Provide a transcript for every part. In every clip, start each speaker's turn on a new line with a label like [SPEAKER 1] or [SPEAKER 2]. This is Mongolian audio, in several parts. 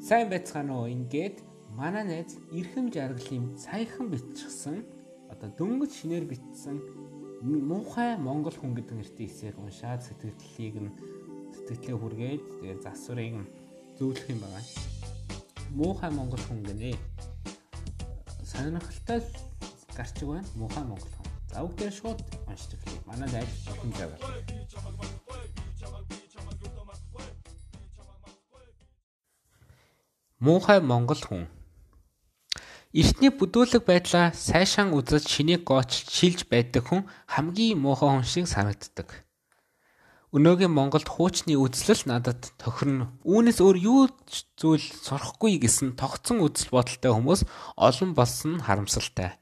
[SPEAKER 1] Сайн байцгаана уу? Ингээд манай найз Ирхэм жаргалын саяхан бичсэн одоо дөнгөж шинээр бичсэн муухай монгол хүн гэдэг нэртэй эсээг уншаад сэтгэлдлийг нь сэтгэлээ хүргээд тэгээ засварыг нь зөвлөх юм байна. Муухай монгол хүн гинэ. Сонирхолтой гарчиг байна. Муухай монгол хүн. За бүгдээ шууд уншиж эхлэе. Манай найз Ирхэм жаргал. Муухай монгол хүн. Эртний бүдүүлэг байдлаа сайшаан үзэж шинийг гоочж шилж байдаг хүн хамгийн муухай хүн шиг санагддаг. Өнөөгийн Монголд хуучны үзлэл надад тохирно. Үүнээс өөр юу зүйл сурахгүй гэсэн тогтсон үзэл бодолтой хүмүүс олон болсон харамсалтай.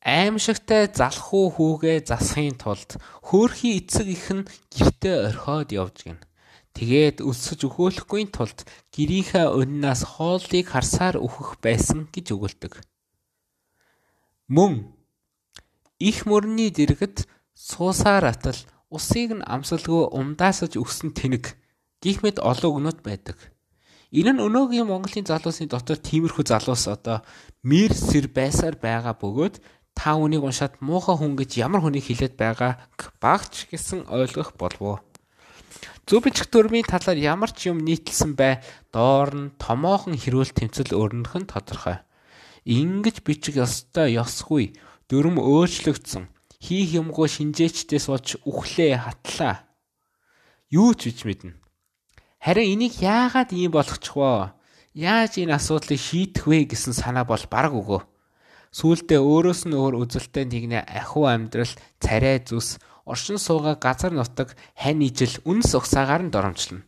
[SPEAKER 1] Аимшигтай залхуу хүүгээ засахын тулд хөөхий эцэг их нь гэртээ орхиод явж гин. Тэгээд өсөж өгөөлөхгүй тулд гэрийнхээ өннөөс хоолыг харсаар өөхөх байсан гэж өгүүлдэг. Мөн их мөрний дэргэд суусаар атал усыг нь амсалгүй умдаасаж өгсөн тэнэг гих мэд олон өгнөд байдаг. Энэ нь өнөөгийн Монголын залуусын дотор тиймэрхүү залуус одоо мэр сэр байсаар байгаа бөгөөд та үнийг уншаад муухай хүн гэж ямар хүнийг хэлээд байгааг багч гэсэн ойлгох болов уу? Зөв бичих дүрмийн талаар ямар ч юм нийтлсэн бай доор нь томоохон хэрүүл тэмцэл өрнөх нь тодорхой. Ингиж бичих ёстой ёсгүй дүрм өөрчлөгдсөн. Хийх юмгүй шинжээчдээс болж үхлээ хатлаа. Юу ч бич мэднэ. Харин энийг яагаад ийм болгочих вэ? Яаж энэ асуудлыг шийдэх вэ гэсэн санаа бол баг өгөө. Сүүлдээ өөрөөс нь өөр үзэлтэй нэгнээ ахиу амьдрал, царай зүс, оршин суугаа газар нутаг хань ижил үнс угсаагаар нь доромжлно.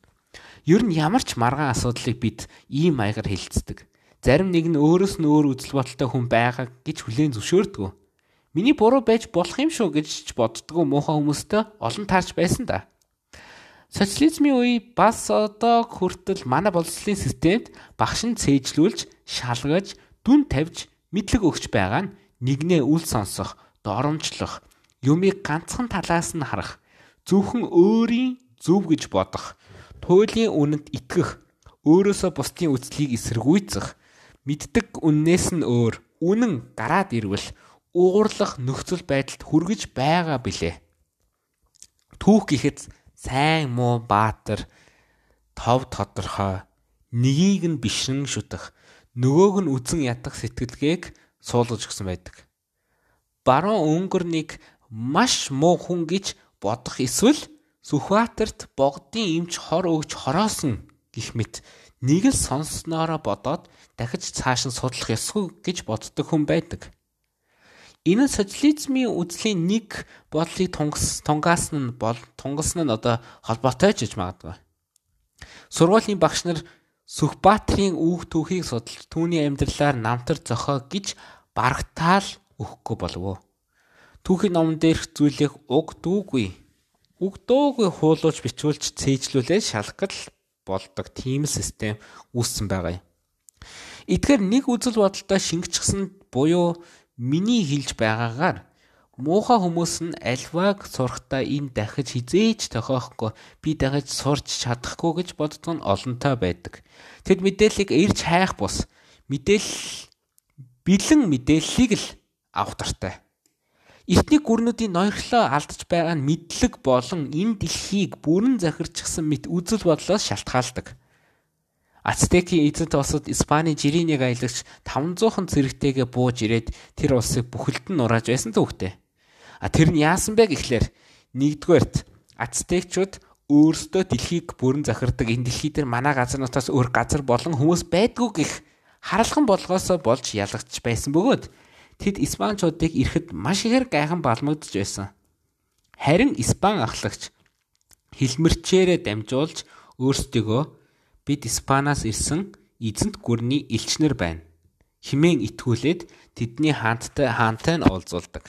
[SPEAKER 1] Ер нь ямар ч маргаан асуудлыг бид ийм маягаар хэлцдэг. Зарим нэг нь өөрөөс нь өөр үзэл бодолтой хүн байгаа гэж хүлээн зөвшөөрдөг. Миний буруу байж болох юм шүү гэж ч боддгоо муухай хүмүүстэй олон таарч байсан да. Социализмын үе бас одоо хүртэл манай боловсролын системд багш нь цээжлүүлж, шалгаж, дүн тавьж, мэдлэг өгч байгаа нь нэгнээ үл сонсох, доромжлох, юмыг ганцхан талаас нь харах, зөвхөн өөрийн зөв гэж бодох, туйлын үнэнд итгэх, өөрөөсөө бусдын үзлийг эсэргүүцэх, мэддэг үннээс нь өөр, үнэн гараад ирвэл уурлах нөхцөл байдалд хүргэж байгаа билээ. Түүх гэхэд сайн муу баатар тов тодорхой нёгийг нь бишрэн шүтэх нөгөөг нь үзэн ядах сэтгэлгээг суулгаж өгсөн байдаг. Баруун өнгөрнийг маш муу хүн гэж бодох эсвэл Сүхбаатарт богдын эмч хор өгч хороосон гих мэт нэг л сонсноороо бодоод дахиж цааш нь судлах ёсгүй гэж боддог хүн байдаг. Энэ социализмын үзлийн нэг бодлыг тунгас тунгаас нь бол тунгалсан нь одоо холбоотой ч гэж магадгүй. Сургуулийн багш нар Сүхбаатарын үүх түүхийг судалж түүний амьдралаар намтар зохио гэж барагтаал өгөхгүй болов уу? Түүхийн номон дээрх зүйлийг уг дүүгүй уг дуугүй хуулуулж бичүүлж цээжлүүлээд шалгал болдог тийм систем үүссэн байгаа юм. Эдгээр нэг үзэл бодолтой шингэчихсэн буюу миний хэлж байгаагаар муухай хүмүүс нь альваг сурахтаа энэ дахиж хизээж тохиохгүй би дахиж сурч чадахгүй гэж боддог нь олонтой байдаг. Тэд мэдээллийг ирж хайх бус мэдээлэл бэлэн мэдээллийг л авах дуртай. Эртний гүрнүүдийн ноёрлоо алдж байгаа нь мэдлэг болон энэ дэлхийг бүрэн захирчсан мэт үзэл бодлоос шалтгаалдаг. Ацтекийн эзэнт улсад Испаний жирийн нэг аялагч 500хан зэрэгтэйгээ бууж ирээд тэр улсыг бүхэлд нь нурааж байсан түүхтэй. А тэр нь яасан бэ гэхлээр нэгдүгээрт Ацтекчууд өөрсдөө дэлхийг бүрэн захирдаг энэ дэлхий дээр манай газар нутаас өөр газар болон хүмүүс байдгүй гэх харалхан болгоосоо болж ялагдчих байсан бөгөөд тэд Испанчуудыг ирэхэд маш ихээр гайхан балмагдж байсан. Харин Испан ахлагч хилмэрчээрээ дамжуулж өөрсдийгөө бид Испанаас ирсэн эзэнт гүрний элчнэр байна. Химэн итгүүлээд тэдний хаанттай хаантай нь уулзуулдаг.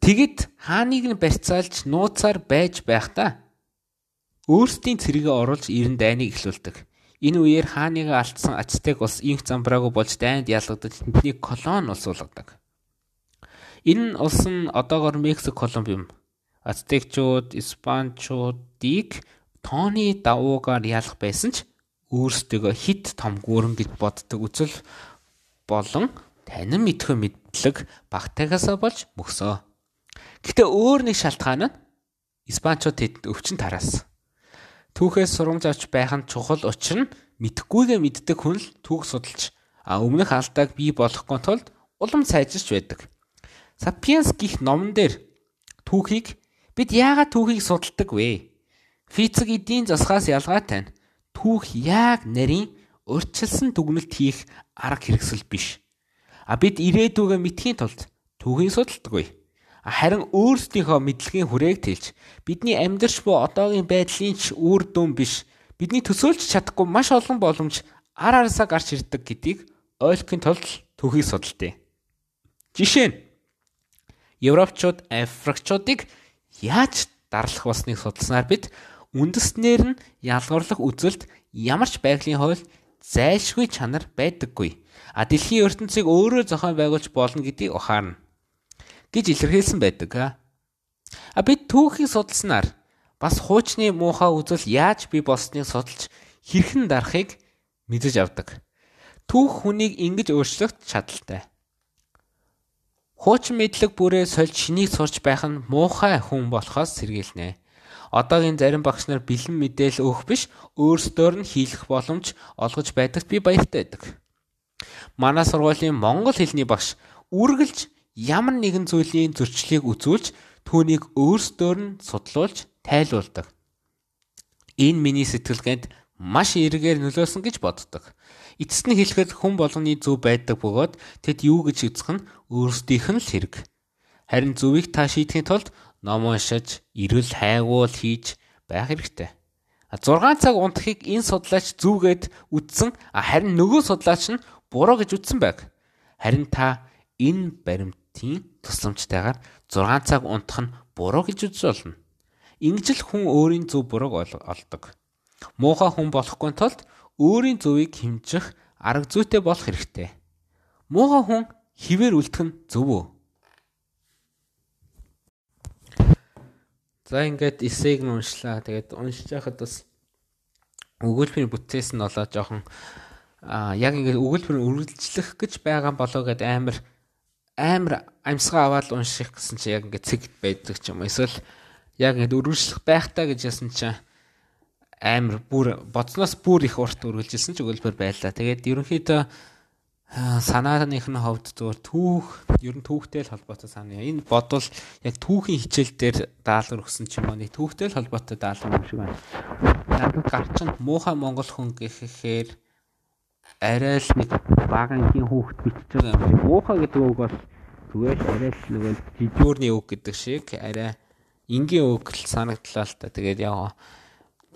[SPEAKER 1] Тэгэд хааныг нь барьцаалж нууцаар байж байхдаа өөрсдийн цэрэгээ оруулж ирэн дайныг эхлүүлдэг. Энэ үеэр хааныг алдсан Ацтек улс инх замбраагүй болж дайнд ялгадаж тэднийг колон улс болгодог. Энэ улс нь одоогор Мексик Колумб юм. Ацтекчууд, Испанчуудыг тооны давуугаар ялах байсан ч өөрсдөө хит том гүрэн гэж боддог үзэл болон танин мэдхөө мэдлэг багтаагасаа болж мөксөө. Гэтэ өөр нэг шалтгаан нь Испанчууд тэдэнд өвчин тараас. Түүхээс сурамж авч байх нь чухал учир нь мэдхгүйгээ мэддэг хүн л түүх судалж а өмнөх алдааг бий болгохгүй тулд улам сайжирч байдаг. Сапиенс гих номон дээр түүхийг бид яагаад түүхийг судалдаг вэ? Физик эдийн засгаас ялгаатай нь түүх яг нарийн урьдчилсан дүгнэлт хийх арга хэрэгсэл биш. А бид ирээдүгээ мэдхийн тулд түүхийг судалдаггүй. Харин өөрсдийнхөө мэдлэгийн хүрээг тэлж бидний амьдрч буй одоогийн байдлын ч үр дүн биш бидний төсөөлж чадахгүй маш олон боломж ар араасаа гарч ирдэг гэдгийг ойлгохын тулд түүхийг судалдیں۔ Жишээ нь Европчууд Африкчуудыг яаж дарлах болсныг судалснаар бид үндэснээр нь ялгарлах үзэлд ямар ч байгалийн хууль зайлшгүй чанар байдаггүй. А дэлхийн ертөнцийг өөрөө зохион байгуулж болно гэдгийг ухаарна гэж илэрхийлсэн байдаг. А бид түүхийг судалснаар бас хуучны муухай үзэл яаж бий болсныг судалж хэрхэн дарахыг мэдэж авдаг. Түүх хүнийг ингэж өөрчлөх чадaltaй. Хуучин мэдлэг бүрээ сольж шинийг сурч байх нь муухай хүн болохоос сэргийлнэ. Одоогийн зарим багш нар бэлэн мэдээлэл өгөх биш, өөрсдөөр нь хийх боломж олгож байдагт би баяртай байдаг. Манай сургуулийн монгол хэлний багш үргэлж ямар нэгэн зүйлийн зөрчлийг үзүүлж түүнийг өөрсдөөр нь судлуулж тайлуулдаг. Энэ миний сэтгэлгээнд маш эргээр нөлөөсөн гэж боддог. Эцэст нь хэлэхэд хүн болгоны зөв байдаг бөгөөд тэд юу гэж үзэх нь өөрсдийнх нь л хэрэг. Харин зөвийг та шийдэхин тулд ном уншиж, эрүүл хайгуул хийж байх хэрэгтэй. 6 цаг унтахыг энэ судлаач зүгээд үтсэн харин нөгөө судлаач нь буруу гэж үтсэн байг. Харин та энэ баримтын тусламжтайгаар 6 цаг унтах нь буруу гэж үзэж болно. Ингэж л хүн өөрийн зөв бурууг олдог. Муухай хүн болохгүй тулд өөрийн зөвийг хэмжих арга зүйтэй болох хэрэгтэй. Муухай хүн хിവэр үлдэх нь зөв үү? За ингээд эсэйг нь уншлаа. Тэгээд уншиж байхад бас өгүүлбэрийн бүтээс нь болоо жоохон а яг ингээд өгүүлбэр үргэлжлэх гэж байгаа болоо гэд амар амар амьсгаа аваад унших гэсэн чи яг ингээд цэгт байдаг ч юм. Эсвэл яг ингээд үргэлжлэх байхтаа гэж ясан чинь амар бүр бодсноос бүр их урт үргэлжилсэн ч өгүүлбэр байлаа. Тэгээд ерөнхийдөө санааных нь ховд зөвөр түүх ер нь түүхтэй л холбоотой санаа. Энэ бодвол яг түүхийн хичээл дээр даалгавар өгсөн ч юм уу нэг түүхтэй л холбоотой даалгавар юм шиг байна. Надад гарч нь муухай монгол хүн гэхээр арай л нэг багангийн хүүхд бичиж байгаа юм шиг. Муухай гэдэг үг бол зүгээр арай л нөгөө жижүүрний үг гэдэг шиг арай энгийн үг л санагдлаа л та. Тэгээд яг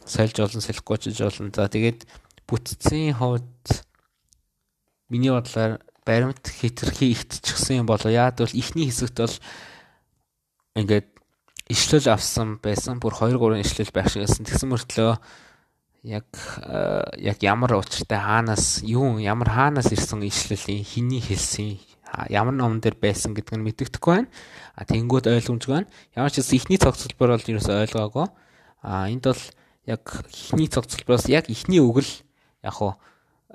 [SPEAKER 1] сольж олон солихгүй ч болно. За тэгээд бүтцийн хувьд миний бодлоор баримт хитрхи ихтчихсэн юм болоо. Яад бол ихний хэсэгт бол ингээд ишлэл авсан байсан. Бүр 2 3 ишлэл байх шиг байсан. Тэгсэн мөртлөө яг э, яг ямар учиртай хаанаас юу ямар хаанаас ирсэн ишлэлийн хиний хэлсэн ямар номон дээр байсан гэдг нь мэддэхгүй байна. А тэнгууд ойлгомжгүй байна. Ямар ч ихний цогцлбор бол ерөөсөй ойлгоогүй. А энд бол яг ихний цогцлбоос яг ихний үг л яг хуу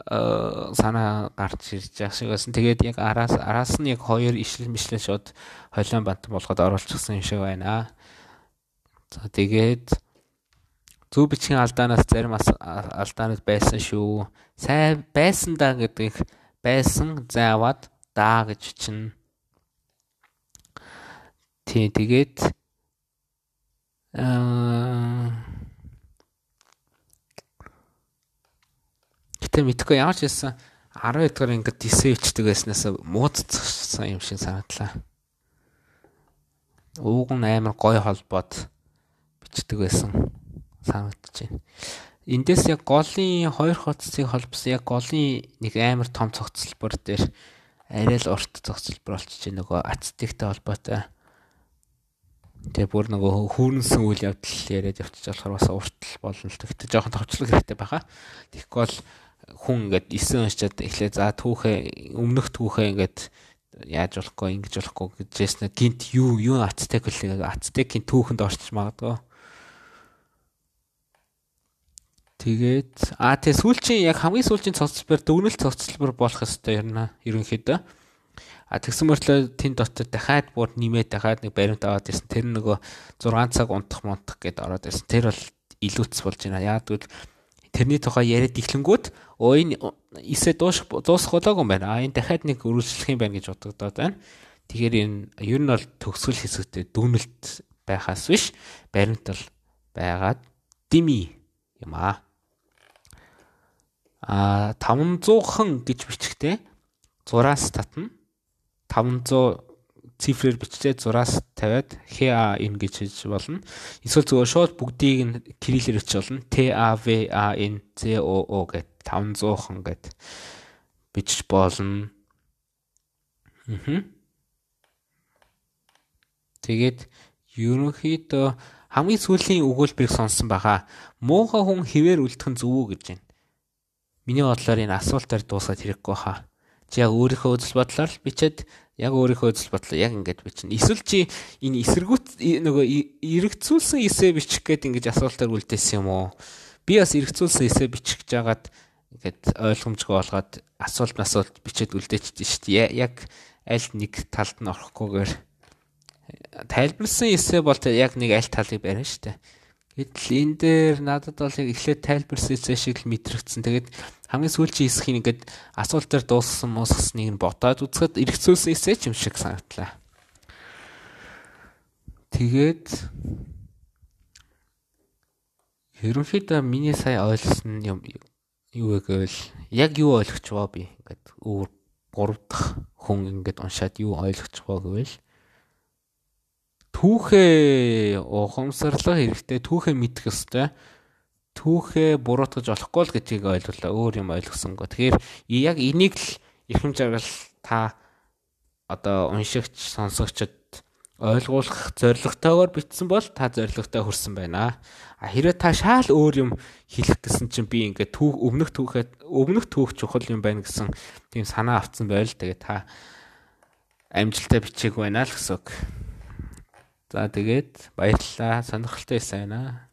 [SPEAKER 1] э, санаа гарч ирж байгаа шиг байсан. Тэгээд яг араас араас нь яг хоёр ишлэл мишлэл шууд хойлон бант болгоод оруулчихсан юм шиг байна. За тэгээд зөв бичгийн алдаанаас зарим алдаанууд байсан шүү. Сайн байсан да гэдэг байсан заавад даа гэж чинь. Тий тэгээд аа Гэтэ мэдхгүй ямар ч хэлсэн 12 дахь ингээд дисэвчдэг байснаас муудцсан юм шиг санагдлаа. Ууг нь амар гой холбоод бичдэг байсан санагдаж байна. Эндээс яг голын хоёр хоццыг холбосон яг голын нэг амар том цогцлбор дээр арай л урт цогцлбор болчихж нөгөө ацтиктэй холбоотой. Тэгээ бүр нөгөө хүүрнсэн үйл явдал яриад явчих болохоор бас уртл болно л. Тэгтээ жоохон товчлог хэрэгтэй байхаа. Тэгэхгүй бол хүн ингээд 9 уншаад эхлээ за түүхээ өмнөх түүхээ ингээд яаж болохгүй ингэж болохгүй гэжсэн гинт юу юу ацтек үлээ ацтекийн түүхэнд орчих магадгүй Тэгээд аа тэгээ сүүлчийн яг хамгийн сүүлчийн цогцлбор дүгнэлт цогцлбор болох ёстой ярина ерөнхийдөө. А тэгсэн мөртлөө тэн дотор дахиад бүр нэмээд дахиад нэг баримт аваад ирсэн. Тэр нөгөө 6 цаг унтах мунтах гэд ороод ирсэн. Тэр бол илүүц болж байна. Яг тэгвэл тэрний тухай яриад ихлэнгүүт өө энэ эсээ дуусах дуусах болоогүй юм байна. А энэ дахиад нэг өрүүлжлэх юм байна гэж бодогдоод байна. Тэгэхээр энэ ер нь бол төгсгөл хэсэгтээ дүгнэлт байхаас биш баримт бол байгаад дими юм аа а 500хан гэж бичгтээ зураас татна 500 цифрээр биччихээ зураас тавиад ХА ин гэж хийж болно. Эсвэл зөвхөн шууд бүгдийг нь кириллээр бичиж болно. Т А В А Н З О О гэд 500хан гэд бичиж болно. Мм. Тэгээд ерөнхийдөө хамгийн сүүлийн өгүүлбэрийг сонсон баха. Муухай хүн хിവэр үлдэх нь зөв үү гэж байна. Миний бодлоор энэ асуултаар дуусаад хэрэггүй хаа. Чи яг өөрийнхөө үзэл бодлоор л бичээд яг өөрийнхөө үзэл бодлоо яг ингэж бичнэ. Эсвэл чи энэ эсэргүүц нөгөө эргэцүүлсэн эсэ бичих гээд ингэж асуултаар үлдээсэн юм уу? Би бас эргэцүүлсэн эсэ бичих гэж жагаад ингээд ойлгомжгүй болгоод асуулт асуулт бичээд үлдээчихсэн шүү дээ. Яг аль нэг талд нь орохгүйгээр тайлбарлсан эсэ бол яг нэг аль талыг барина шүү дээ. Гэтэл энэ дээр надад бол яг эхлээд тайлбарсан шиг л мэдрэгдсэн. Тэгээд хамгийн сүүлчийн хэсгийг ингээд асуулт дээр дууссан мосгосныг нь бодоод үзэхэд эргэцүүлсэн эсэ ч юм шиг санагдлаа. Тэгээд ерөнхийдөө миний сая ойлгосон юм юу гэвэл яг юу ойлгож байгаа би ингээд өөр гурав дахь хүн ингээд уншаад юу ойлгож байгаа гэвэл түүхээ ухамсарлах хэрэгтэй, түүхээ мэдэх ёстой. Түүхээ буруутгаж болохгүй л гэдгийг ойлголоо. Өөр юм ойлгосонгүй. Тэгэхээр яг энийг л эрхэм жаргал та одоо уншигч, сонсогчд ойлгуулах зорилготойгоор бичсэн бол та зорилготой хүрсэн байна. А хэрвээ та шаал өөр юм хэлэх гэсэн чинь би ингээд түүх өмнөх түүхээ өмнөх түүх чухал юм байна гэсэн тийм санаа авцсан байл. Тэгээ та амжилттай бичээг байна л гэсэн үг. За тэгээд баярлалаа. Сонирхолтой байсан байна.